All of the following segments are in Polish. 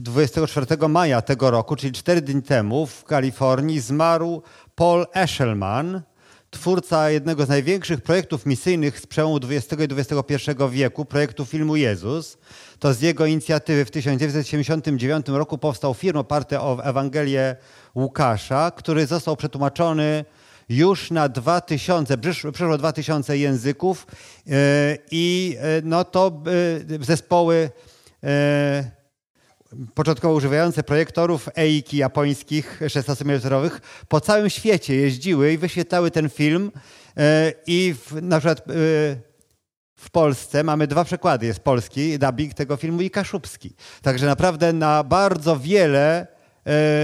24 maja tego roku, czyli 4 dni temu, w Kalifornii zmarł Paul Eshelman, twórca jednego z największych projektów misyjnych z przełomu XX i XXI wieku, projektu filmu Jezus. To z jego inicjatywy w 1979 roku powstał film oparty o Ewangelię Łukasza, który został przetłumaczony już na 2000, przeszło 2000 języków e, i e, no to e, zespoły początkowo używające projektorów EIKI japońskich 16 mm po całym świecie jeździły i wyświetlały ten film i w, na przykład w Polsce mamy dwa przekłady. Jest polski dubbing tego filmu i kaszubski. Także naprawdę na bardzo wiele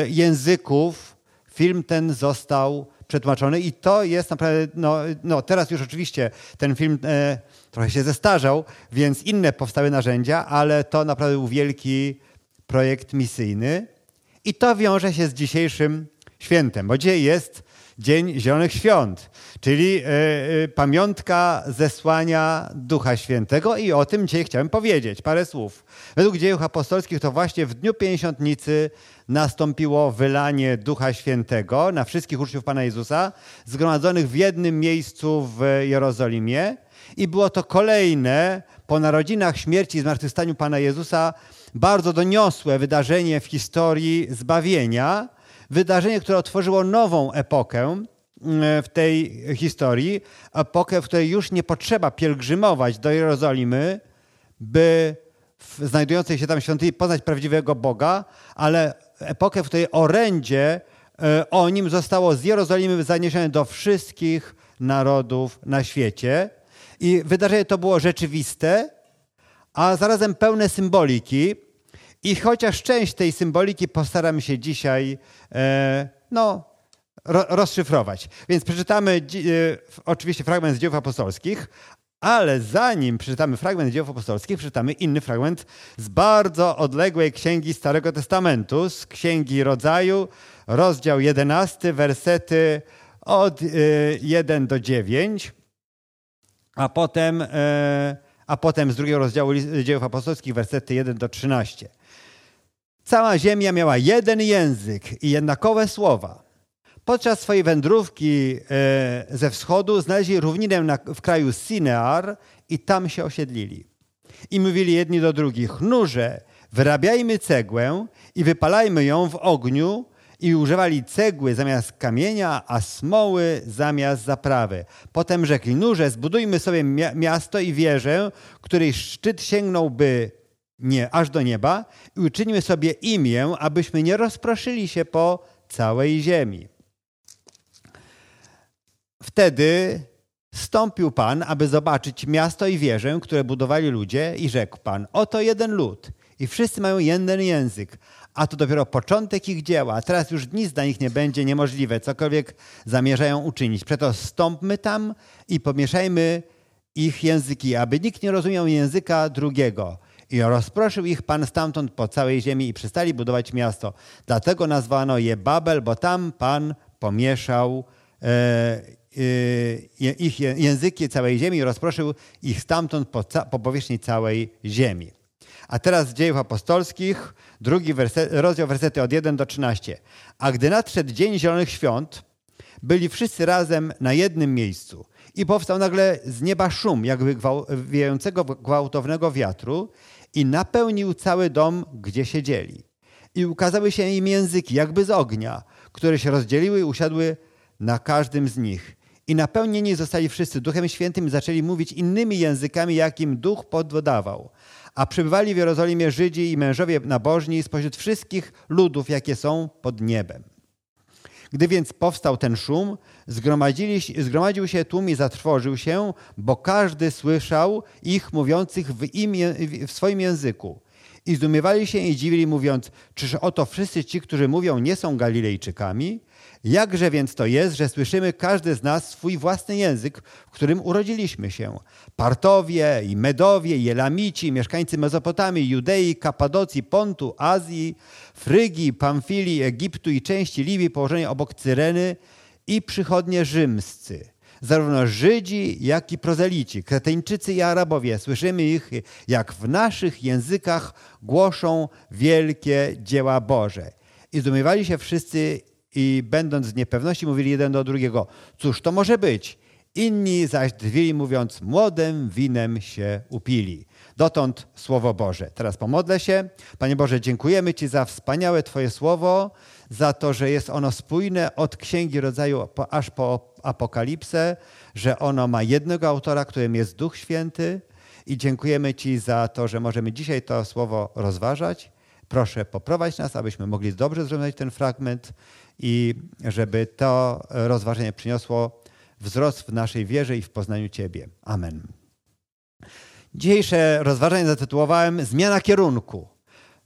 języków film ten został przetłumaczony i to jest naprawdę, no, no teraz już oczywiście ten film e, trochę się zestarzał, więc inne powstały narzędzia, ale to naprawdę był wielki projekt misyjny i to wiąże się z dzisiejszym świętem, bo dzisiaj jest Dzień Zielonych Świąt, czyli y, y, pamiątka zesłania Ducha Świętego i o tym dzisiaj chciałem powiedzieć, parę słów. Według dziejów apostolskich to właśnie w dniu Pięćdziesiątnicy nastąpiło wylanie Ducha Świętego na wszystkich uczniów Pana Jezusa, zgromadzonych w jednym miejscu w Jerozolimie i było to kolejne po narodzinach śmierci i zmartwychwstaniu Pana Jezusa bardzo doniosłe wydarzenie w historii zbawienia, wydarzenie, które otworzyło nową epokę mm, w tej historii, epokę, w której już nie potrzeba pielgrzymować do Jerozolimy, by w znajdującej się tam świątyni poznać prawdziwego Boga, ale epokę, w której orędzie e, o nim zostało z Jerozolimy zaniesione do wszystkich narodów na świecie. I wydarzenie to było rzeczywiste, a zarazem pełne symboliki, i chociaż część tej symboliki postaram się dzisiaj e, no, ro, rozszyfrować. Więc przeczytamy e, oczywiście fragment z dzieł apostolskich, ale zanim przeczytamy fragment dzieł apostolskich, przeczytamy inny fragment z bardzo odległej księgi Starego Testamentu, z Księgi Rodzaju, rozdział 11, wersety od 1 e, do 9, a potem, a potem z drugiego rozdziału dzieł apostolskich, wersety 1 do 13. Cała ziemia miała jeden język i jednakowe słowa. Podczas swojej wędrówki e, ze wschodu znaleźli równinę w kraju Sinear i tam się osiedlili. I mówili jedni do drugich, nurze, wyrabiajmy cegłę i wypalajmy ją w ogniu i używali cegły zamiast kamienia, a smoły zamiast zaprawy. Potem rzekli, nurze, zbudujmy sobie miasto i wieżę, której szczyt sięgnąłby nie, aż do nieba i uczynimy sobie imię, abyśmy nie rozproszyli się po całej ziemi. Wtedy stąpił Pan, aby zobaczyć miasto i wieżę, które budowali ludzie i rzekł Pan, oto jeden lud i wszyscy mają jeden język, a to dopiero początek ich dzieła, teraz już nic dla nich nie będzie niemożliwe, cokolwiek zamierzają uczynić. Przeto stąpmy tam i pomieszajmy ich języki, aby nikt nie rozumiał języka drugiego i rozproszył ich Pan stamtąd po całej ziemi i przestali budować miasto. Dlatego nazwano je Babel, bo tam Pan pomieszał e, e, ich języki całej ziemi i rozproszył ich stamtąd po, po powierzchni całej ziemi. A teraz z dziejów apostolskich, drugi werset, rozdział wersety od 1 do 13. A gdy nadszedł dzień Zielonych Świąt, byli wszyscy razem na jednym miejscu i powstał nagle z nieba szum, jakby wiejącego gwałtownego wiatru i napełnił cały dom, gdzie siedzieli. I ukazały się im języki, jakby z ognia, które się rozdzieliły i usiadły na każdym z nich. I napełnieni zostali wszyscy Duchem Świętym i zaczęli mówić innymi językami, jakim Duch podwodawał. A przybywali w Jerozolimie Żydzi i mężowie nabożni spośród wszystkich ludów, jakie są pod niebem. Gdy więc powstał ten szum, zgromadził się tłum i zatrwożył się, bo każdy słyszał ich mówiących w, imię, w swoim języku. I zdumiewali się i dziwili, mówiąc, czyż oto wszyscy ci, którzy mówią, nie są Galilejczykami? Jakże więc to jest, że słyszymy każdy z nas swój własny język, w którym urodziliśmy się? Partowie i Medowie, i Elamici, mieszkańcy Mezopotamii, Judei, Kapadocji, Pontu, Azji, Frygii, Pamfilii, Egiptu i części Libii położonej obok Cyreny i przychodnie rzymscy. Zarówno Żydzi, jak i prozelici, Kreteńczycy i Arabowie, słyszymy ich, jak w naszych językach głoszą wielkie dzieła Boże. I zdumiewali się wszyscy i będąc w niepewności mówili jeden do drugiego, cóż to może być? Inni zaś drwili mówiąc, młodym winem się upili. Dotąd Słowo Boże. Teraz pomodlę się. Panie Boże, dziękujemy Ci za wspaniałe Twoje Słowo, za to, że jest ono spójne od Księgi Rodzaju aż po Apokalipsę, że ono ma jednego autora, którym jest Duch Święty i dziękujemy Ci za to, że możemy dzisiaj to Słowo rozważać. Proszę poprowadź nas, abyśmy mogli dobrze zrozumieć ten fragment i żeby to rozważenie przyniosło wzrost w naszej wierze i w poznaniu Ciebie. Amen. Dzisiejsze rozważanie zatytułowałem Zmiana kierunku.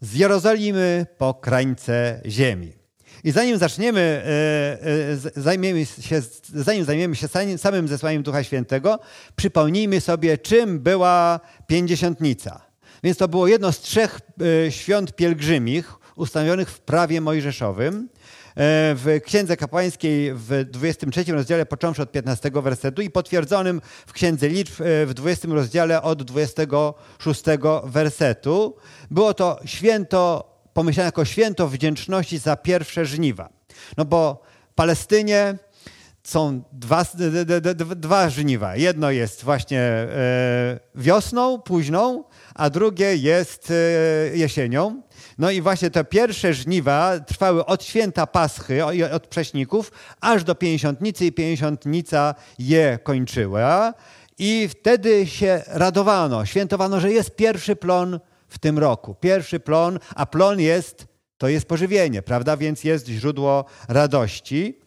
Z Jerozolimy po krańce ziemi. I zanim zaczniemy, e, e, zajmiemy się, zanim zajmiemy się samym zesłaniem Ducha Świętego, przypomnijmy sobie, czym była Pięćdziesiątnica. Więc to było jedno z trzech e, świąt pielgrzymich ustanowionych w prawie mojżeszowym. E, w Księdze Kapłańskiej w 23 rozdziale, począwszy od 15 wersetu i potwierdzonym w Księdze Liczb e, w 20 rozdziale od 26 wersetu. Było to święto, pomyślane jako święto wdzięczności za pierwsze żniwa. No bo w Palestynie są dwa, dwa żniwa. Jedno jest właśnie e, wiosną, późną, a drugie jest jesienią. No i właśnie te pierwsze żniwa trwały od święta Paschy, od prześników, aż do pięćdziesiątnicy i pięćdziesiątnica je kończyła. I wtedy się radowano, świętowano, że jest pierwszy plon w tym roku. Pierwszy plon, a plon jest, to jest pożywienie, prawda? Więc jest źródło radości.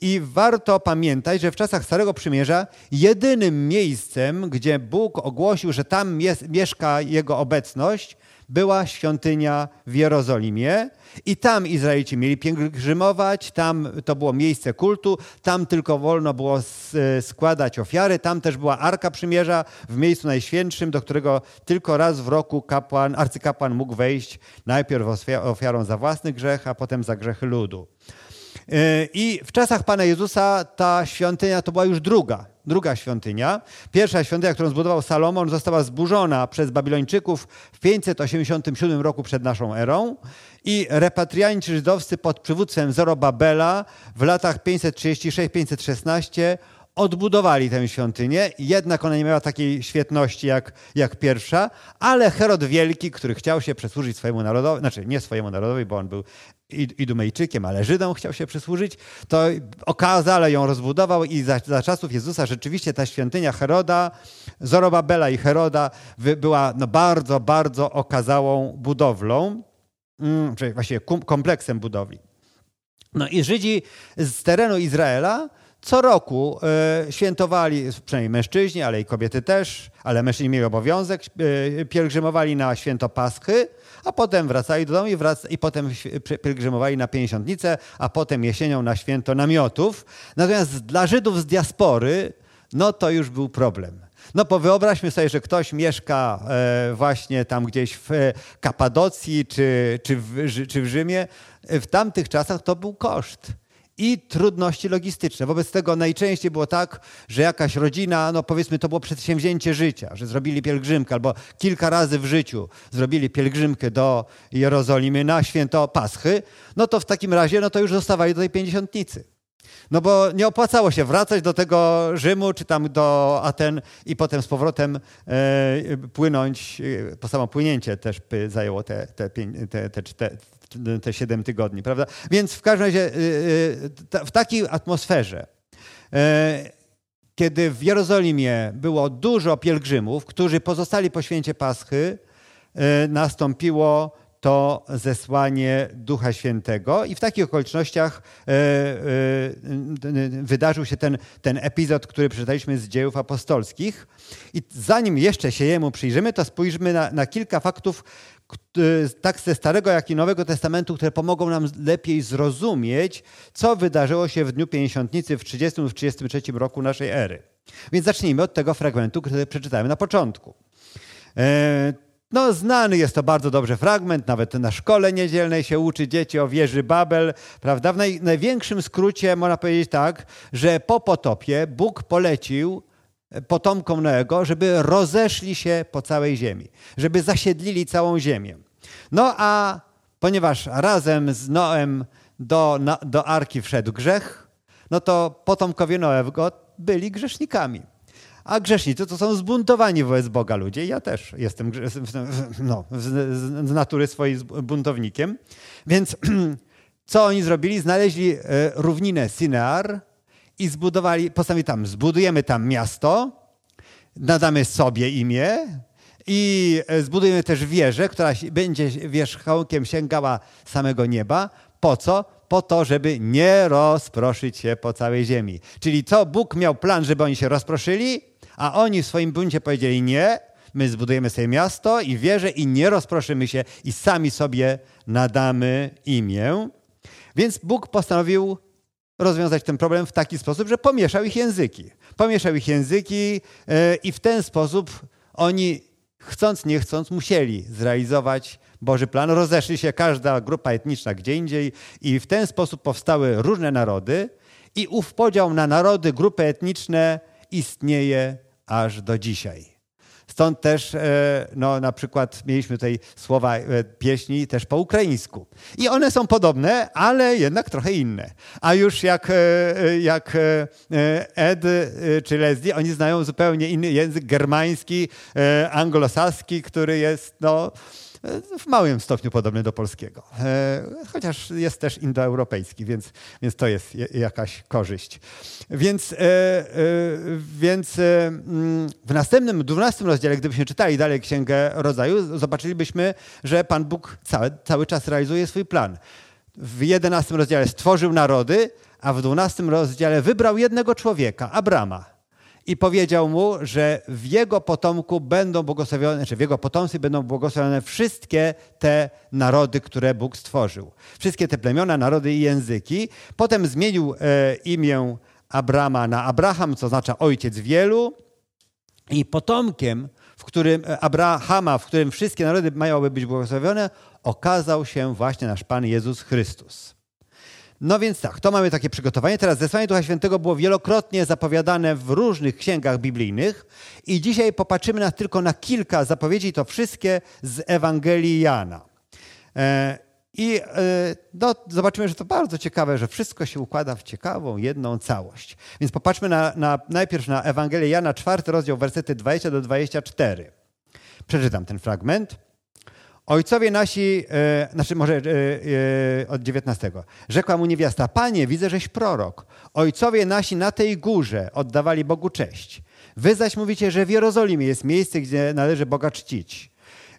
I warto pamiętać, że w czasach Starego Przymierza jedynym miejscem, gdzie Bóg ogłosił, że tam jest, mieszka Jego obecność, była świątynia w Jerozolimie i tam Izraelici mieli pielgrzymować, tam to było miejsce kultu, tam tylko wolno było składać ofiary, tam też była Arka Przymierza w miejscu najświętszym, do którego tylko raz w roku kapłan, arcykapłan mógł wejść najpierw ofiarą za własny grzech, a potem za grzechy ludu. E, I w czasach Pana Jezusa ta świątynia to była już druga, druga świątynia. Pierwsza świątynia, którą zbudował Salomon, została zburzona przez Babilończyków w 587 roku przed naszą erą i repatrianci żydowscy pod przywództwem Zorobabela w latach 536-516 odbudowali tę świątynię, jednak ona nie miała takiej świetności jak, jak pierwsza, ale Herod Wielki, który chciał się przysłużyć swojemu narodowi, znaczy nie swojemu narodowi, bo on był Idumejczykiem, ale Żydom chciał się przysłużyć, to okazale ją rozbudował i za, za czasów Jezusa rzeczywiście ta świątynia Heroda, Zorobabela i Heroda była no bardzo, bardzo okazałą budowlą, mm, czyli właściwie kompleksem budowli. No i Żydzi z terenu Izraela co roku e, świętowali, przynajmniej mężczyźni, ale i kobiety też, ale mężczyźni mieli obowiązek, e, pielgrzymowali na święto Paschy, a potem wracali do domu i, wrac- i potem pielgrzymowali na Pięćdziesiątnicę, a potem jesienią na święto namiotów. Natomiast dla Żydów z diaspory, no to już był problem. No bo wyobraźmy sobie, że ktoś mieszka e, właśnie tam gdzieś w Kapadocji czy, czy, w, czy w Rzymie. W tamtych czasach to był koszt i trudności logistyczne. Wobec tego najczęściej było tak, że jakaś rodzina, no powiedzmy, to było przedsięwzięcie życia, że zrobili pielgrzymkę albo kilka razy w życiu zrobili pielgrzymkę do Jerozolimy na święto Paschy, no to w takim razie no to już zostawali do tej pięćdziesiątnicy. No bo nie opłacało się wracać do tego Rzymu czy tam do Aten i potem z powrotem e, płynąć. Po samo płynięcie też by zajęło te, te, te, te, te, te 7 tygodni, prawda? Więc w każdym razie y, w takiej atmosferze, e, kiedy w Jerozolimie było dużo pielgrzymów, którzy pozostali po święcie Paschy, e, nastąpiło to zesłanie Ducha Świętego i w takich okolicznościach e, wydarzył się ten, ten epizod, który przeczytaliśmy z dziejów apostolskich. I zanim jeszcze się jemu przyjrzymy, to spójrzmy na, na kilka faktów, tak ze Starego, jak i Nowego Testamentu, które pomogą nam lepiej zrozumieć, co wydarzyło się w Dniu Pięćdziesiątnicy w 30 lub 33 roku naszej ery. Więc zacznijmy od tego fragmentu, który przeczytałem na początku. E, no, znany jest to bardzo dobrze fragment, nawet na szkole niedzielnej się uczy dzieci o wieży Babel, prawda? W naj, największym skrócie można powiedzieć tak, że po potopie Bóg polecił potomkom Noego, żeby rozeszli się po całej ziemi, żeby zasiedlili całą ziemię. No a ponieważ razem z Noem do, na, do arki wszedł grzech, no to potomkowie Noego byli grzesznikami. A grzesznicy to są zbuntowani wobec Boga ludzie. Ja też jestem no, z natury swojej buntownikiem. Więc co oni zrobili? Znaleźli e, równinę Sinear i zbudowali, postanowili tam, zbudujemy tam miasto, nadamy sobie imię i e, zbudujemy też wieżę, która będzie wierzchołkiem sięgała samego nieba. Po co? Po to, żeby nie rozproszyć się po całej ziemi. Czyli co Bóg miał plan, żeby oni się rozproszyli? A oni w swoim buncie powiedzieli nie, my zbudujemy sobie miasto i wieżę i nie rozproszymy się i sami sobie nadamy imię. Więc Bóg postanowił rozwiązać ten problem w taki sposób, że pomieszał ich języki. Pomieszał ich języki e, i w ten sposób oni chcąc, nie chcąc musieli zrealizować Boży plan. Rozeszli się każda grupa etniczna gdzie indziej i w ten sposób powstały różne narody i ów podział na narody, grupy etniczne istnieje aż do dzisiaj. Stąd też e, no, na przykład mieliśmy tutaj słowa e, pieśni też po ukraińsku. I one są podobne, ale jednak trochę inne. A już jak, e, jak Ed czy Leslie, oni znają zupełnie inny język germański, anglosaski, który jest no, w małym stopniu podobny do polskiego. E, chociaż jest też indoeuropejski, więc, więc to jest jakaś korzyść. Więc, e, e, więc mm, w następnym, dwunastym rozdziale, gdybyśmy czytali dalej Księgę Rodzaju, zobaczylibyśmy, że Pan Bóg cały, cały czas realizuje swój plan. W jedenastym rozdziale stworzył narody, a w dwunastym rozdziale wybrał jednego człowieka, Abrama i powiedział mu, że w jego potomku będą błogosławione, czy znaczy w jego potomstwie będą błogosławione wszystkie te narody, które Bóg stworzył. Wszystkie te plemiona, narody i języki. Potem zmienił e, imię Abrama na Abraham, co oznacza ojciec wielu. I potomkiem, w którym e, Abrahama, w którym wszystkie narody mają być błogosławione, okazał się właśnie nasz Pan Jezus Chrystus. No więc tak, to mamy takie przygotowanie. Teraz zesłanie Ducha Świętego było wielokrotnie zapowiadane w różnych księgach biblijnych i dzisiaj popatrzymy na, tylko na kilka zapowiedzi, to wszystkie z Ewangelii Jana. E, I e, no, zobaczymy, że to bardzo ciekawe, że wszystko się układa w ciekawą, jedną całość. Więc popatrzmy na, na, najpierw na Ewangelię Jana, czwarty rozdział, wersety 20 do 24. Przeczytam ten fragment. Ojcowie nasi, e, znaczy może e, e, od 19. Rzekła mu niewiasta, panie, widzę, żeś prorok. Ojcowie nasi na tej górze oddawali Bogu cześć. Wy zaś mówicie, że w Jerozolimie jest miejsce, gdzie należy Boga czcić.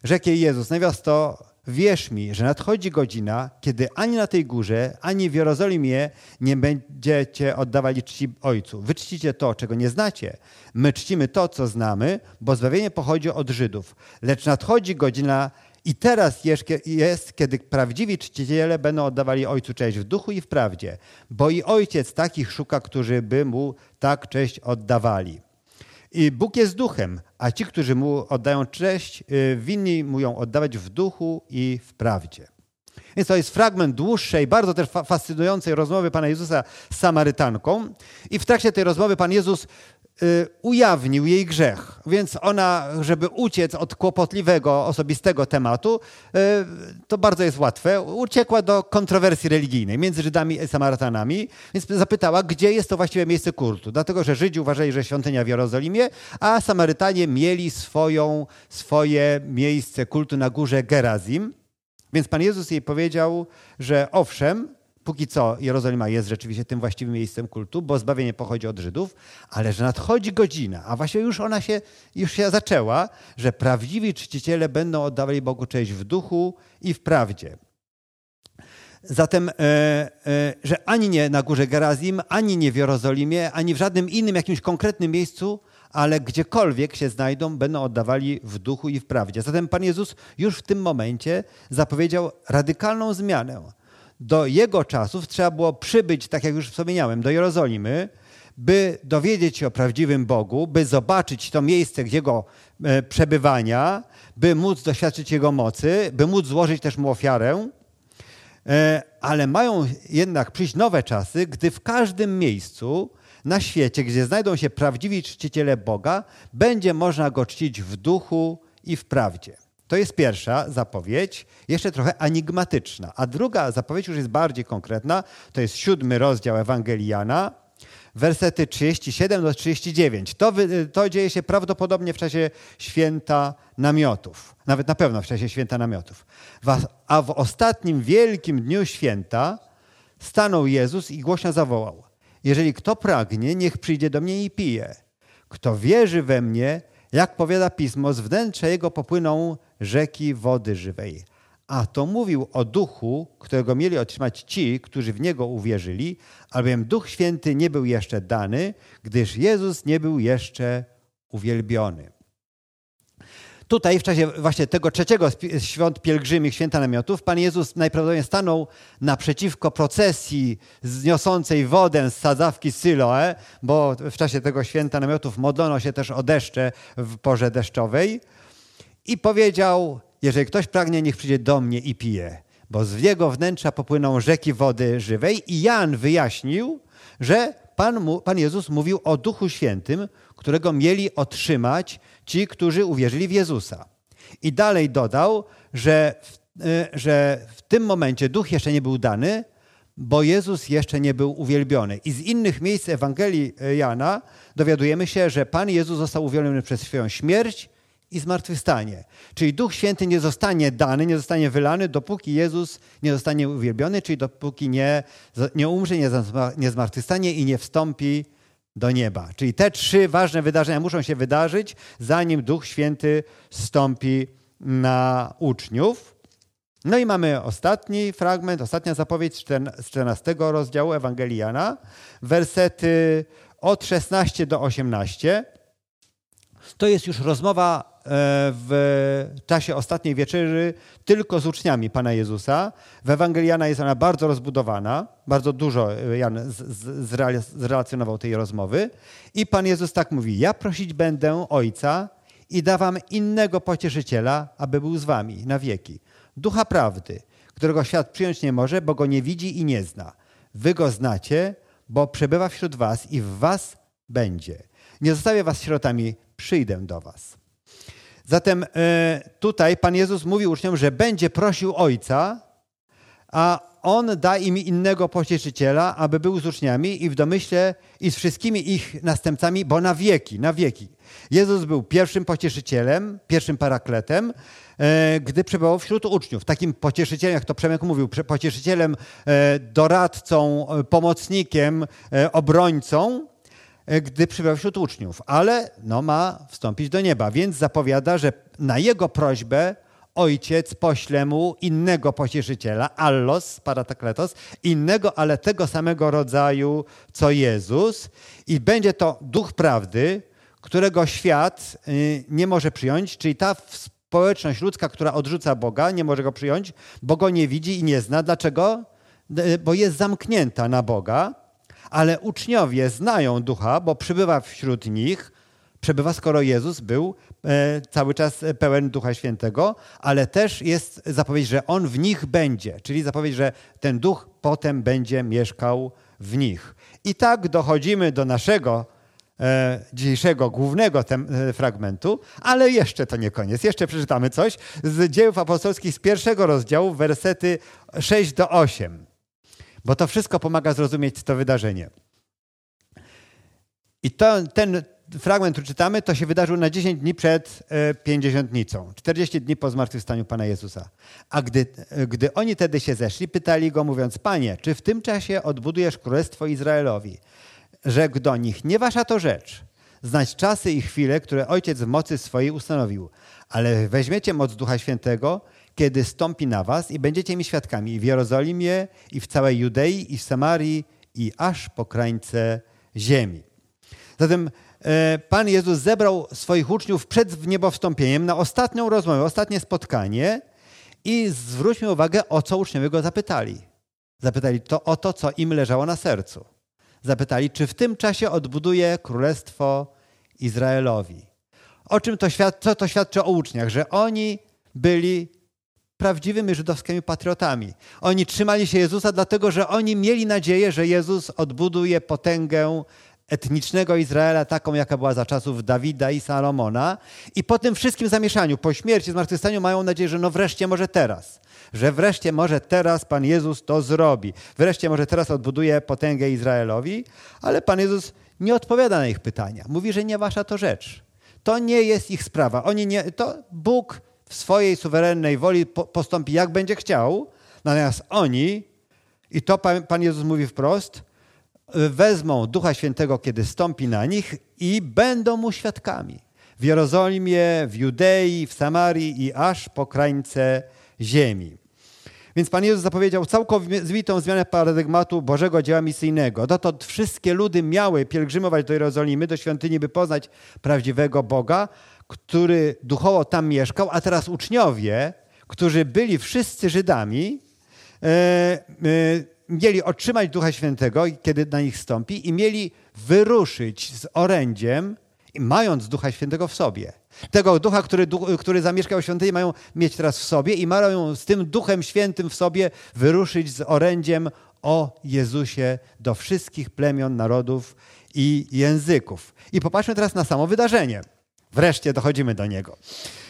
Rzekł jej Jezus, niewiasto, wierz mi, że nadchodzi godzina, kiedy ani na tej górze, ani w Jerozolimie nie będziecie oddawali czci Ojcu. Wy czcicie to, czego nie znacie. My czcimy to, co znamy, bo zbawienie pochodzi od Żydów. Lecz nadchodzi godzina, i teraz jest, kiedy prawdziwi czciciele będą oddawali Ojcu cześć w duchu i w prawdzie, bo i Ojciec takich szuka, którzy by Mu tak cześć oddawali. I Bóg jest duchem, a ci, którzy Mu oddają cześć, y, winni Mu ją oddawać w duchu i w prawdzie. Więc to jest fragment dłuższej, bardzo też fascynującej rozmowy Pana Jezusa z Samarytanką. I w trakcie tej rozmowy Pan Jezus ujawnił jej grzech. Więc ona, żeby uciec od kłopotliwego, osobistego tematu, y, to bardzo jest łatwe, uciekła do kontrowersji religijnej między Żydami i Samarytanami, więc zapytała, gdzie jest to właściwe miejsce kultu. Dlatego, że Żydzi uważali, że świątynia w Jerozolimie, a Samarytanie mieli swoją, swoje miejsce kultu na górze Gerazim. Więc Pan Jezus jej powiedział, że owszem, póki co Jerozolima jest rzeczywiście tym właściwym miejscem kultu, bo zbawienie pochodzi od Żydów, ale że nadchodzi godzina, a właśnie już ona się, już się zaczęła, że prawdziwi czciciele będą oddawali Bogu cześć w duchu i w prawdzie. Zatem, e, e, że ani nie na górze Gerazim, ani nie w Jerozolimie, ani w żadnym innym jakimś konkretnym miejscu, ale gdziekolwiek się znajdą, będą oddawali w duchu i w prawdzie. Zatem Pan Jezus już w tym momencie zapowiedział radykalną zmianę do jego czasów trzeba było przybyć, tak jak już wspomniałem, do Jerozolimy, by dowiedzieć się o prawdziwym Bogu, by zobaczyć to miejsce Jego e, przebywania, by móc doświadczyć Jego mocy, by móc złożyć też Mu ofiarę. E, ale mają jednak przyjść nowe czasy, gdy w każdym miejscu na świecie, gdzie znajdą się prawdziwi czciciele Boga, będzie można Go czcić w duchu i w prawdzie. To jest pierwsza zapowiedź, jeszcze trochę enigmatyczna. A druga zapowiedź już jest bardziej konkretna, to jest siódmy rozdział Ewangelii Jana, wersety 37 do 39. To, to dzieje się prawdopodobnie w czasie święta namiotów. Nawet na pewno w czasie święta namiotów. A w ostatnim wielkim dniu święta stanął Jezus i głośno zawołał: Jeżeli kto pragnie, niech przyjdzie do mnie i pije. Kto wierzy we mnie, jak powiada pismo, z wnętrza jego popłyną rzeki wody żywej. A to mówił o duchu, którego mieli otrzymać ci, którzy w niego uwierzyli, albowiem Duch Święty nie był jeszcze dany, gdyż Jezus nie był jeszcze uwielbiony. Tutaj w czasie właśnie tego trzeciego świąt pielgrzymich, święta namiotów, Pan Jezus najprawdopodobniej stanął naprzeciwko procesji zniosącej wodę z sadzawki Syloe, bo w czasie tego święta namiotów modlono się też o deszcze w porze deszczowej i powiedział, jeżeli ktoś pragnie, niech przyjdzie do mnie i pije, bo z jego wnętrza popłyną rzeki wody żywej. I Jan wyjaśnił, że Pan, Pan Jezus mówił o Duchu Świętym, którego mieli otrzymać ci, którzy uwierzyli w Jezusa. I dalej dodał, że w, e, że w tym momencie Duch jeszcze nie był dany, bo Jezus jeszcze nie był uwielbiony. I z innych miejsc Ewangelii e, Jana dowiadujemy się, że Pan Jezus został uwielbiony przez swoją śmierć i zmartwychwstanie. Czyli Duch Święty nie zostanie dany, nie zostanie wylany, dopóki Jezus nie zostanie uwielbiony, czyli dopóki nie, nie umrze, nie, nie zmartwychwstanie i nie wstąpi do nieba. Czyli te trzy ważne wydarzenia muszą się wydarzyć, zanim Duch Święty stąpi na uczniów. No i mamy ostatni fragment, ostatnia zapowiedź z 14 rozdziału Ewangelii Jana, wersety od 16 do 18. To jest już rozmowa e, w czasie ostatniej wieczerzy tylko z uczniami Pana Jezusa. W Ewangelii Jana jest ona bardzo rozbudowana, bardzo dużo e, Jan zrelacjonował tej rozmowy. I Pan Jezus tak mówi, ja prosić będę Ojca i dawam innego pocieszyciela, aby był z wami na wieki. Ducha prawdy, którego świat przyjąć nie może, bo go nie widzi i nie zna. Wy go znacie, bo przebywa wśród was i w was będzie. Nie zostawię was sierotami, przyjdę do was. Zatem e, tutaj Pan Jezus mówi uczniom, że będzie prosił Ojca, a On da im innego pocieszyciela, aby był z uczniami i w domyśle i z wszystkimi ich następcami, bo na wieki, na wieki. Jezus był pierwszym pocieszycielem, pierwszym parakletem, e, gdy przebywał wśród uczniów. Takim pocieszycielem, jak to Przemek mówił, pocieszycielem, e, doradcą, pomocnikiem, obrońcą, gdy przybywał wśród uczniów, ale no, ma wstąpić do nieba, więc zapowiada, że na jego prośbę ojciec pośle mu innego pocieszyciela, allos, paratakletos, innego, ale tego samego rodzaju co Jezus i będzie to duch prawdy, którego świat y, nie może przyjąć, czyli ta społeczność ludzka, która odrzuca Boga, nie może go przyjąć, bo go nie widzi i nie zna. Dlaczego? Bo jest zamknięta na Boga ale uczniowie znają ducha, bo przybywa wśród nich, przebywa skoro Jezus był e, cały czas pełen Ducha Świętego, ale też jest zapowiedź, że On w nich będzie, czyli zapowiedź, że ten duch potem będzie mieszkał w nich. I tak dochodzimy do naszego e, dzisiejszego głównego tem, e, fragmentu, ale jeszcze to nie koniec. Jeszcze przeczytamy coś z dziejów apostolskich z pierwszego rozdziału, wersety 6 do 8 bo to wszystko pomaga zrozumieć to wydarzenie. I to, ten fragment, który czytamy, to się wydarzył na 10 dni przed e, pięćdziesiątnicą, 40 dni po zmartwychwstaniu Pana Jezusa. A gdy, e, gdy oni tedy się zeszli, pytali go, mówiąc, Panie, czy w tym czasie odbudujesz Królestwo Izraelowi? Rzekł do nich, nie wasza to rzecz, znać czasy i chwile, które Ojciec w mocy swojej ustanowił, ale weźmiecie moc Ducha Świętego kiedy stąpi na was i będziecie mi świadkami w Jerozolimie i w całej Judei i w Samarii i aż po krańce ziemi. Zatem e, Pan Jezus zebrał swoich uczniów przed wniebowstąpieniem na ostatnią rozmowę, ostatnie spotkanie i zwróćmy uwagę, o co uczniowie go zapytali. Zapytali to o to, co im leżało na sercu. Zapytali, czy w tym czasie odbuduje królestwo Izraelowi. O czym to, świad co to świadczy o uczniach? Że oni byli prawdziwymi żydowskimi patriotami. Oni trzymali się Jezusa, dlatego że oni mieli nadzieję, że Jezus odbuduje potęgę etnicznego Izraela, taką jaka była za czasów Dawida i Salomona. I po tym wszystkim zamieszaniu, po śmierci, zmartwychwstaniu mają nadzieję, że no wreszcie może teraz, że wreszcie może teraz Pan Jezus to zrobi. Wreszcie może teraz odbuduje potęgę Izraelowi, ale Pan Jezus nie odpowiada na ich pytania. Mówi, że nie wasza to rzecz. To nie jest ich sprawa. Oni nie, to Bóg w swojej suwerennej woli postąpi jak będzie chciał, natomiast oni, i to Pan Jezus mówi wprost, wezmą Ducha Świętego, kiedy stąpi na nich i będą mu świadkami. W Jerozolimie, w Judei, w Samarii i aż po krańce ziemi. Więc Pan Jezus zapowiedział całkowitą zmianę paradygmatu Bożego dzieła misyjnego. Dotąd wszystkie ludy miały pielgrzymować do Jerozolimy, do świątyni, by poznać prawdziwego Boga, który duchowo tam mieszkał, a teraz uczniowie, którzy byli wszyscy Żydami, e, e, mieli otrzymać Ducha Świętego, kiedy na nich stąpi, i mieli wyruszyć z orędziem, mając Ducha Świętego w sobie. Tego Ducha, który, który zamieszkał w świątyni, mają mieć teraz w sobie i mają z tym Duchem Świętym w sobie wyruszyć z orędziem o Jezusie do wszystkich plemion, narodów i języków. I popatrzmy teraz na samo wydarzenie. Wreszcie dochodzimy do niego.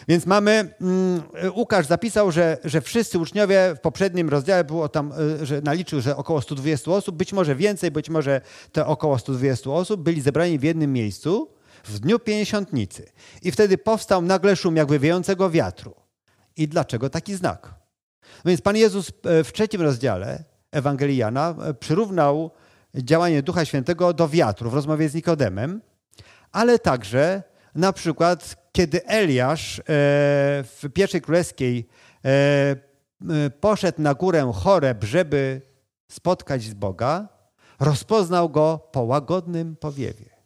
Więc mamy, um, Łukasz zapisał, że, że wszyscy uczniowie w poprzednim rozdziale było tam, e, że naliczył, że około 120 osób, być może więcej, być może te około 120 osób byli zebrani w jednym miejscu w dniu pięćdziesiątnicy. I wtedy powstał nagle szum jakby wiejącego wiatru. I dlaczego taki znak? No więc Pan Jezus e, w trzecim rozdziale Ewangelii Jana e, przyrównał działanie Ducha Świętego do wiatru w rozmowie z Nikodemem, ale także na przykład, kiedy Eliasz e, w pierwszej królewskiej poszedł na górę Choreb, żeby spotkać z Boga, rozpoznał go po łagodnym powiewie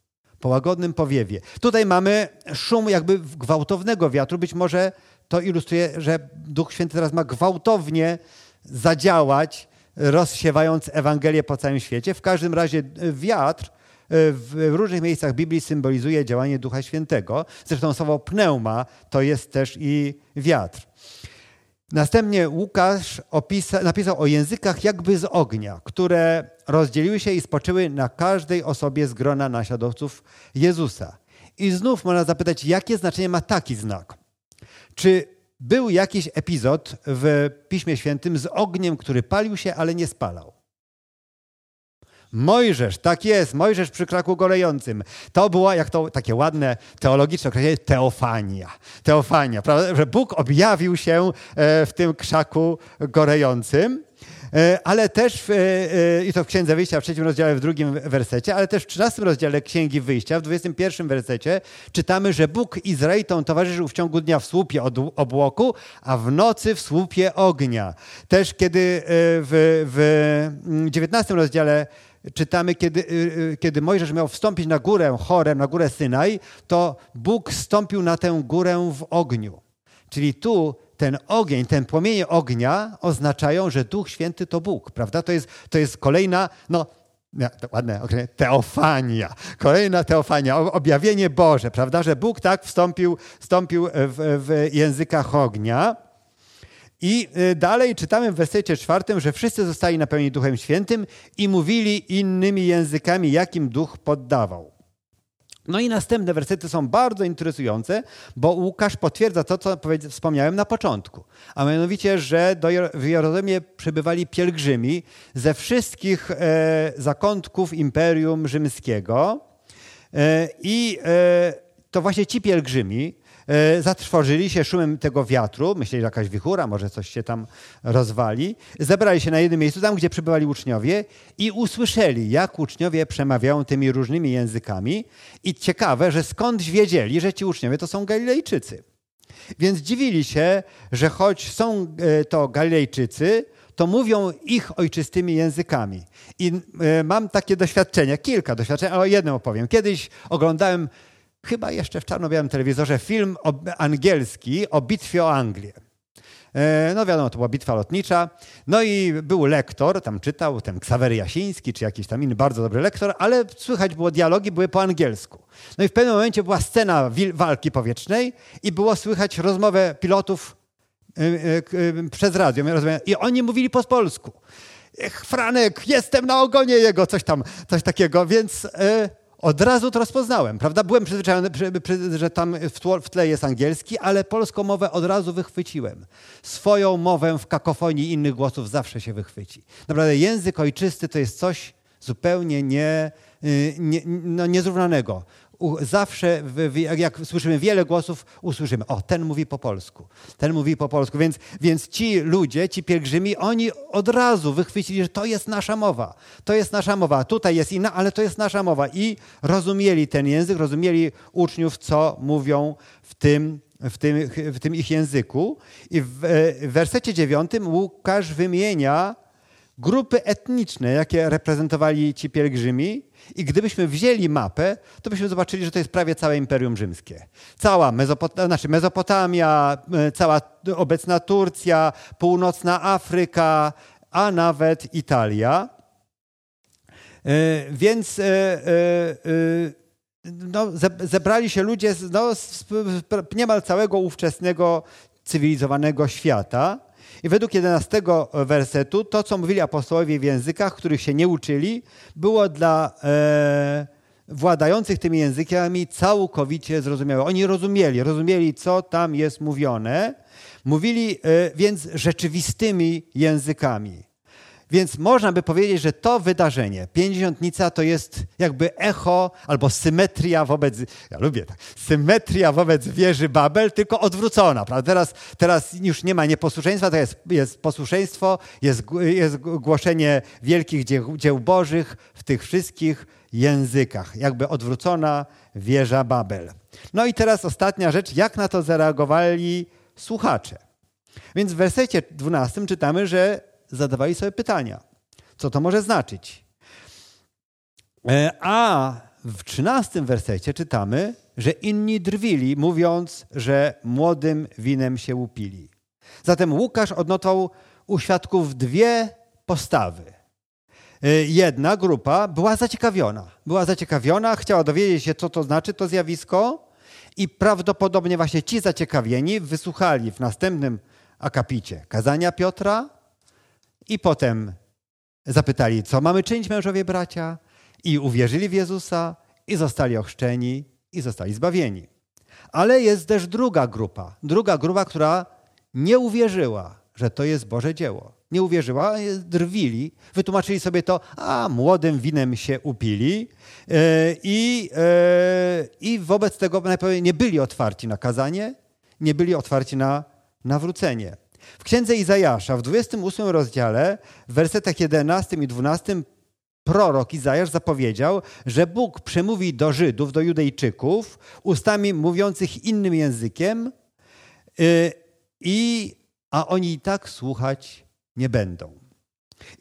po łagodnym powiewie. Tutaj mamy szum jakby gwałtownego wiatru. Być może to ilustruje, że Duch Święty teraz ma gwałtownie zadziałać, rozsiewając Ewangelię po całym świecie. W każdym razie wiatr e, w różnych miejscach Biblii symbolizuje działanie Ducha Świętego. Zresztą słowo pneuma to jest też i wiatr. Następnie Łukasz opisa, napisał o językach jakby z ognia, które rozdzieliły się i spoczyły na każdej osobie z grona naśladowców Jezusa. I znów można zapytać, jakie znaczenie ma taki znak? Czy był jakiś epizod w Piśmie Świętym z ogniem, który palił się, ale nie spalał? Mojżesz, tak jest, Mojżesz przy kraku gorejącym. To była, jak to takie ładne teologiczne określenie, teofania. Teofania, prawda? że Bóg objawił się e, w tym krzaku gorejącym. E, ale też, e, i to w Księdze Wyjścia w trzecim rozdziale, w drugim wersecie, ale też w trzynastym rozdziale Księgi Wyjścia, w dwudziestym pierwszym wersecie, czytamy, że Bóg Izraelitom towarzyszył w ciągu dnia w słupie obłoku, a w nocy w słupie ognia. Też kiedy w, w dziewiętnastym rozdziale czytamy, kiedy, y, y, kiedy Mojżesz miał wstąpić na górę Chorem, na górę Synaj, to Bóg stąpił na tę górę w ogniu. Czyli tu ten ogień, ten płomienie ognia oznaczają, że Duch Święty to Bóg, prawda? To jest, to jest kolejna, no, ładne teofania, kolejna teofania, objawienie Boże, prawda? Że Bóg tak wstąpił, wstąpił w, w językach ognia. I y, dalej czytamy w wersecie czwartym, że wszyscy zostali napełnieni Duchem Świętym i mówili innymi językami, jakim Duch poddawał. No i następne wersety są bardzo interesujące, bo Łukasz potwierdza to, co wspomniałem na początku. A mianowicie, że do, w Jerozolimie przebywali pielgrzymi ze wszystkich e, zakątków Imperium Rzymskiego. E, I e, to właśnie ci pielgrzymi zatrwożyli się szumem tego wiatru, myśleli, że jakaś wichura, może coś się tam rozwali. Zebrali się na jednym miejscu, tam gdzie przybywali uczniowie i usłyszeli, jak uczniowie przemawiają tymi różnymi językami. I ciekawe, że skądś wiedzieli, że ci uczniowie to są Galilejczycy. Więc dziwili się, że choć są e, to Galilejczycy, to mówią ich ojczystymi językami. I e, mam takie doświadczenia, kilka doświadczeń, ale o jednym opowiem. Kiedyś oglądałem chyba jeszcze w czarno-białym telewizorze film angielski o bitwie o Anglię. E, no wiadomo, to była bitwa lotnicza. No i był lektor, tam czytał, ten Ksawery Jasiński, czy jakiś tam inny bardzo dobry lektor, ale słychać było dialogi, były po angielsku. No i w pewnym momencie była scena walki powietrznej i było słychać rozmowę pilotów e, e, przez radio. I oni mówili po polsku. Franek, jestem na ogonie jego, coś tam, coś takiego, więc od razu to rozpoznałem, prawda? Byłem przyzwyczajony, że tam w tle jest angielski, ale polską mowę od razu wychwyciłem. Swoją mowę w kakofonii innych głosów zawsze się wychwyci. Naprawdę język ojczysty to jest coś zupełnie nie, y, nie, no niezrównanego zawsze, jak słyszymy wiele głosów, usłyszymy, o, ten mówi po polsku, ten mówi po polsku. Więc, więc ci ludzie, ci pielgrzymi, oni od razu wychwycili, że to jest nasza mowa. To jest nasza mowa. Tutaj jest inna, ale to jest nasza mowa. I rozumieli ten język, rozumieli uczniów, co mówią w tym, w tym, w tym ich języku. I w, w wersecie dziewiątym Łukasz wymienia grupy etniczne, jakie reprezentowali ci pielgrzymi. I gdybyśmy wzięli mapę, to byśmy zobaczyli, że to jest prawie całe Imperium Rzymskie. Cała Mezopot znaczy Mezopotamia, e, cała obecna Turcja, północna Afryka, a nawet Italia. E, więc e, no, zebrali się ludzie no, z niemal całego ówczesnego cywilizowanego świata. I według 11 wersetu to, co mówili apostołowie w językach, których się nie uczyli, było dla e, władających tymi językami całkowicie zrozumiałe. Oni rozumieli, rozumieli, co tam jest mówione. Mówili e, więc rzeczywistymi językami. Więc można by powiedzieć, że to wydarzenie, pięćdziesiątnica, to jest jakby echo albo symetria wobec, ja lubię tak, symetria wobec wieży Babel, tylko odwrócona. Prawda? Teraz, teraz już nie ma nieposłuszeństwa, to jest, jest posłuszeństwo, jest, jest głoszenie wielkich dzieł, dzieł bożych w tych wszystkich językach. Jakby odwrócona wieża Babel. No i teraz ostatnia rzecz, jak na to zareagowali słuchacze. Więc w wersecie 12 czytamy, że zadawali sobie pytania. Co to może znaczyć? E, a w trzynastym wersecie czytamy, że inni drwili, mówiąc, że młodym winem się łupili. Zatem Łukasz odnotował u świadków dwie postawy. E, jedna grupa była zaciekawiona. Była zaciekawiona, chciała dowiedzieć się, co to znaczy to zjawisko, i prawdopodobnie właśnie ci zaciekawieni wysłuchali w następnym akapicie kazania Piotra, i potem zapytali, co mamy czynić, mężowie bracia? I uwierzyli w Jezusa, i zostali ochrzczeni, i zostali zbawieni. Ale jest też druga grupa, druga grupa, która nie uwierzyła, że to jest Boże dzieło. Nie uwierzyła, drwili, wytłumaczyli sobie to, a młodym winem się upili e, i, e, i wobec tego nie byli otwarci na kazanie, nie byli otwarci na nawrócenie. W księdze Izajasza, w 28 rozdziale, w wersetach 11 i 12, prorok Izajasz zapowiedział, że Bóg przemówi do Żydów, do Judejczyków, ustami mówiących innym językiem, yy, i, a oni i tak słuchać nie będą.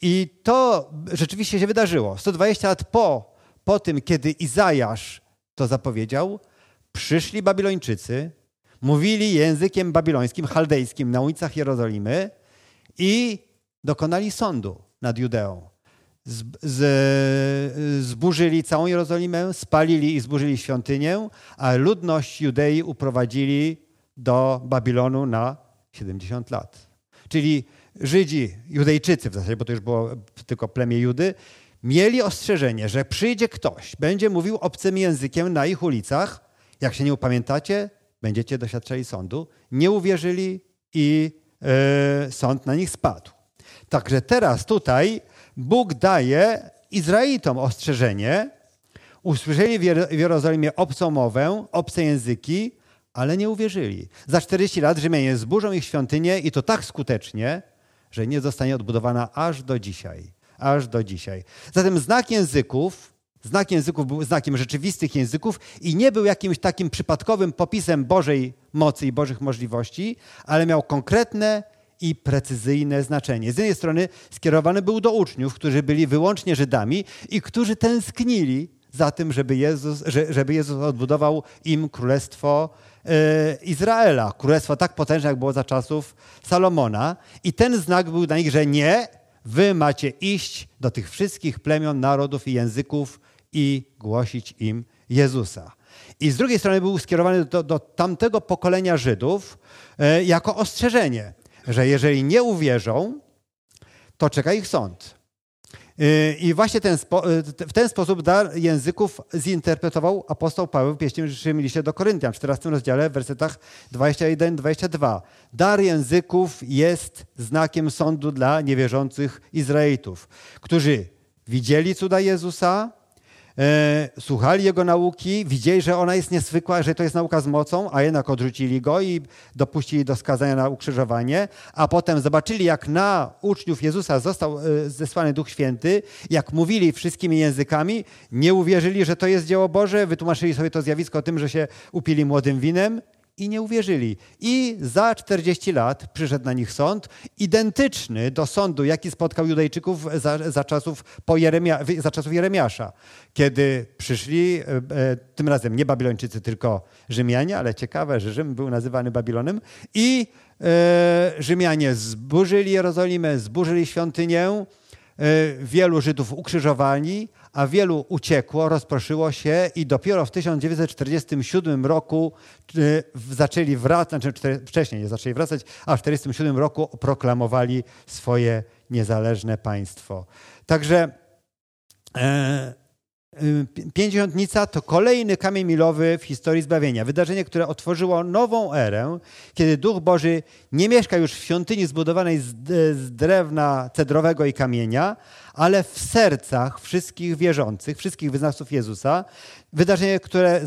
I to rzeczywiście się wydarzyło. 120 lat po, po tym, kiedy Izajasz to zapowiedział, przyszli Babilończycy, mówili językiem babilońskim, chaldejskim na ulicach Jerozolimy i dokonali sądu nad Judeą. Z, z, zburzyli całą Jerozolimę, spalili i zburzyli świątynię, a ludność Judei uprowadzili do Babilonu na 70 lat. Czyli Żydzi, Judejczycy w zasadzie, bo to już było tylko plemię Judy, mieli ostrzeżenie, że przyjdzie ktoś, będzie mówił obcym językiem na ich ulicach. Jak się nie upamiętacie, będziecie doświadczali sądu. Nie uwierzyli i e, sąd na nich spadł. Także teraz tutaj Bóg daje Izraelitom ostrzeżenie. Usłyszeli w Jerozolimie obcą mowę, obce języki, ale nie uwierzyli. Za 40 lat Rzymianie zburzą ich świątynię i to tak skutecznie, że nie zostanie odbudowana aż do dzisiaj. Aż do dzisiaj. Zatem znak języków Znak języków był znakiem rzeczywistych języków i nie był jakimś takim przypadkowym popisem Bożej mocy i Bożych możliwości, ale miał konkretne i precyzyjne znaczenie. Z jednej strony skierowany był do uczniów, którzy byli wyłącznie Żydami i którzy tęsknili za tym, żeby Jezus, żeby Jezus odbudował im królestwo Izraela, królestwo tak potężne, jak było za czasów Salomona. I ten znak był dla nich, że nie, wy macie iść do tych wszystkich plemion, narodów i języków i głosić im Jezusa. I z drugiej strony był skierowany do, do tamtego pokolenia Żydów e, jako ostrzeżenie, że jeżeli nie uwierzą, to czeka ich sąd. E, I właśnie ten spo, e, w ten sposób dar języków zinterpretował apostoł Paweł w pierwszym liście do Koryntian, w 14 rozdziale, w wersetach 21-22. Dar języków jest znakiem sądu dla niewierzących Izraelitów, którzy widzieli cuda Jezusa, słuchali jego nauki, widzieli, że ona jest niezwykła, że to jest nauka z mocą, a jednak odrzucili go i dopuścili do skazania na ukrzyżowanie, a potem zobaczyli, jak na uczniów Jezusa został e, zesłany Duch Święty, jak mówili wszystkimi językami, nie uwierzyli, że to jest dzieło Boże, wytłumaczyli sobie to zjawisko tym, że się upili młodym winem i nie uwierzyli. I za 40 lat przyszedł na nich sąd, identyczny do sądu, jaki spotkał Judejczyków za, za czasów, po Jeremia, za czasów Jeremiasza, kiedy przyszli, e, e, tym razem nie Babilończycy, tylko Rzymianie, ale ciekawe, że Rzym był nazywany Babilonem, i e, Rzymianie zburzyli Jerozolimę, zburzyli świątynię, wielu Żydów ukrzyżowali, a wielu uciekło, rozproszyło się i dopiero w 1947 roku y, zaczęli wracać, znaczy wcześniej nie zaczęli wracać, a w 1947 roku proklamowali swoje niezależne państwo. Także e, Pięćdziesiątnica to kolejny kamień milowy w historii zbawienia. Wydarzenie, które otworzyło nową erę, kiedy Duch Boży nie mieszka już w świątyni zbudowanej z drewna cedrowego i kamienia, ale w sercach wszystkich wierzących, wszystkich wyznawców Jezusa. Wydarzenie, które,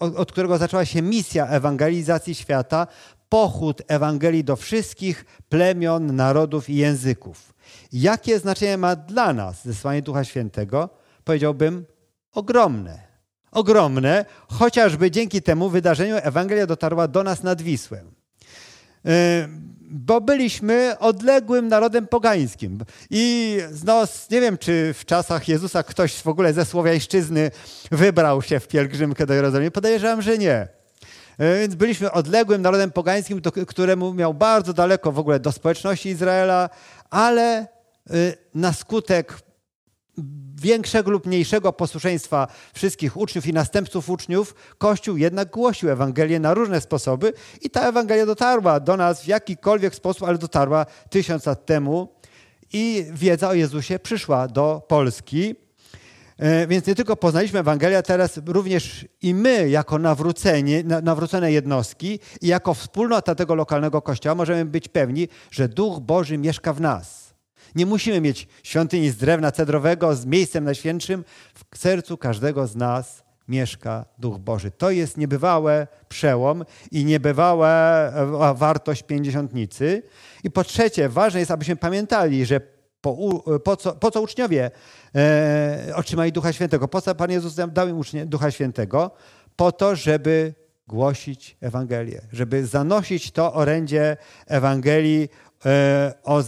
od którego zaczęła się misja ewangelizacji świata, pochód Ewangelii do wszystkich plemion, narodów i języków. Jakie znaczenie ma dla nas zesłanie Ducha Świętego? Powiedziałbym ogromne. Ogromne, chociażby dzięki temu wydarzeniu Ewangelia dotarła do nas nad Wisłem. Yy, bo byliśmy odległym narodem pogańskim. I no, nie wiem, czy w czasach Jezusa ktoś w ogóle ze Słowiańszczyzny wybrał się w pielgrzymkę do Jerozolimy. Podejrzewam, że nie. E, więc byliśmy odległym narodem pogańskim, któremu miał bardzo daleko w ogóle do społeczności Izraela, ale e, na skutek większego lub mniejszego posłuszeństwa wszystkich uczniów i następców uczniów, Kościół jednak głosił Ewangelię na różne sposoby i ta Ewangelia dotarła do nas w jakikolwiek sposób, ale dotarła tysiąc lat temu i wiedza o Jezusie przyszła do Polski. E, więc nie tylko poznaliśmy Ewangelię, teraz również i my, jako nawróceni, nawrócone jednostki i jako wspólnota tego lokalnego kościoła, możemy być pewni, że Duch Boży mieszka w nas. Nie musimy mieć świątyni z drewna cedrowego, z miejscem najświętszym. W sercu każdego z nas mieszka Duch Boży. To jest niebywałe przełom i niebywała e, wartość pięćdziesiątnicy. I po trzecie, ważne jest, abyśmy pamiętali, że po, po, co, po co uczniowie e, otrzymali Ducha Świętego? Po co Pan Jezus dał im ucznie, Ducha Świętego? Po to, żeby głosić Ewangelię, żeby zanosić to orędzie Ewangelii E, o,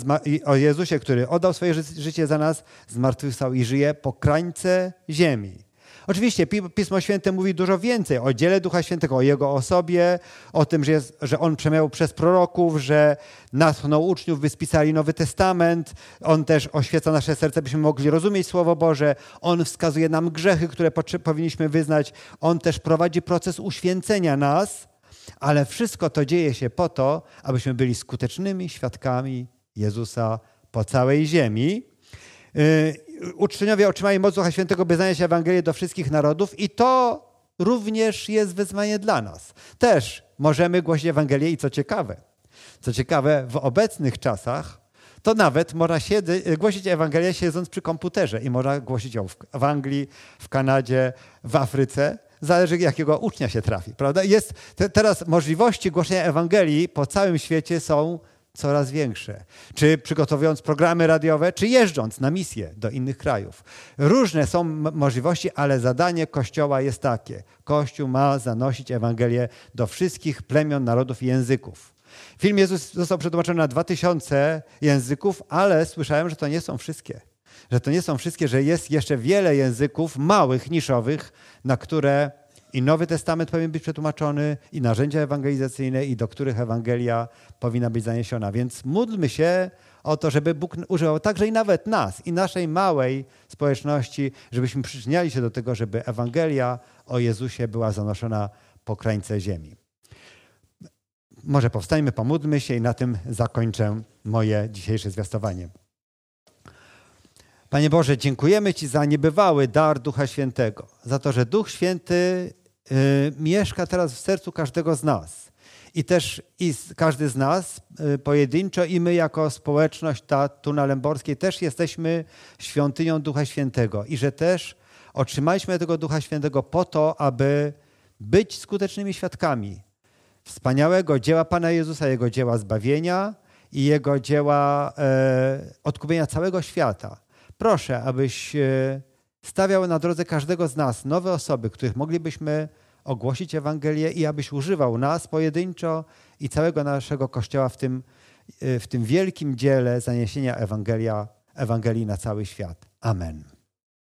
o Jezusie, który oddał swoje życie za nas, zmartwychwstał i żyje po krańce ziemi. Oczywiście Pismo Święte mówi dużo więcej o dziele Ducha Świętego, o Jego osobie, o tym, że, jest, że On przemiał przez proroków, że natchnął uczniów, by spisali Nowy Testament. On też oświeca nasze serce, byśmy mogli rozumieć Słowo Boże. On wskazuje nam grzechy, które powinniśmy wyznać. On też prowadzi proces uświęcenia nas ale wszystko to dzieje się po to, abyśmy byli skutecznymi świadkami Jezusa po całej ziemi. Y, uczniowie otrzymali moc Ducha Świętego, by znaleźć Ewangelię do wszystkich narodów i to również jest wyzwanie dla nas. Też możemy głosić Ewangelię i co ciekawe, co ciekawe, w obecnych czasach to nawet można siedy, głosić Ewangelię siedząc przy komputerze i można głosić ją w Anglii, w Kanadzie, w Afryce zależy jakiego ucznia się trafi, prawda? Jest, te, teraz możliwości głoszenia Ewangelii po całym świecie są coraz większe. Czy przygotowując programy radiowe, czy jeżdżąc na misję do innych krajów. Różne są możliwości, ale zadanie Kościoła jest takie. Kościół ma zanosić Ewangelię do wszystkich plemion, narodów i języków. Film Jezus został przetłumaczony na 2000 języków, ale słyszałem, że to nie są wszystkie że to nie są wszystkie, że jest jeszcze wiele języków małych, niszowych, na które i Nowy Testament powinien być przetłumaczony, i narzędzia ewangelizacyjne, i do których Ewangelia powinna być zaniesiona. Więc módlmy się o to, żeby Bóg używał także i nawet nas, i naszej małej społeczności, żebyśmy przyczyniali się do tego, żeby Ewangelia o Jezusie była zanoszona po krańce ziemi. Może powstajmy, pomódlmy się i na tym zakończę moje dzisiejsze zwiastowanie. Panie Boże, dziękujemy Ci za niebywały dar Ducha Świętego, za to, że Duch Święty y, mieszka teraz w sercu każdego z nas. I też i każdy z nas y, pojedynczo i my jako społeczność ta tu na Lęborskiej też jesteśmy świątynią Ducha Świętego i że też otrzymaliśmy tego Ducha Świętego po to, aby być skutecznymi świadkami wspaniałego dzieła Pana Jezusa, Jego dzieła zbawienia i Jego dzieła e, odkupienia całego świata. Proszę, abyś e, stawiał na drodze każdego z nas nowe osoby, których moglibyśmy ogłosić Ewangelię i abyś używał nas pojedynczo i całego naszego Kościoła w tym, e, w tym wielkim dziele zaniesienia Ewangelia, Ewangelii na cały świat. Amen.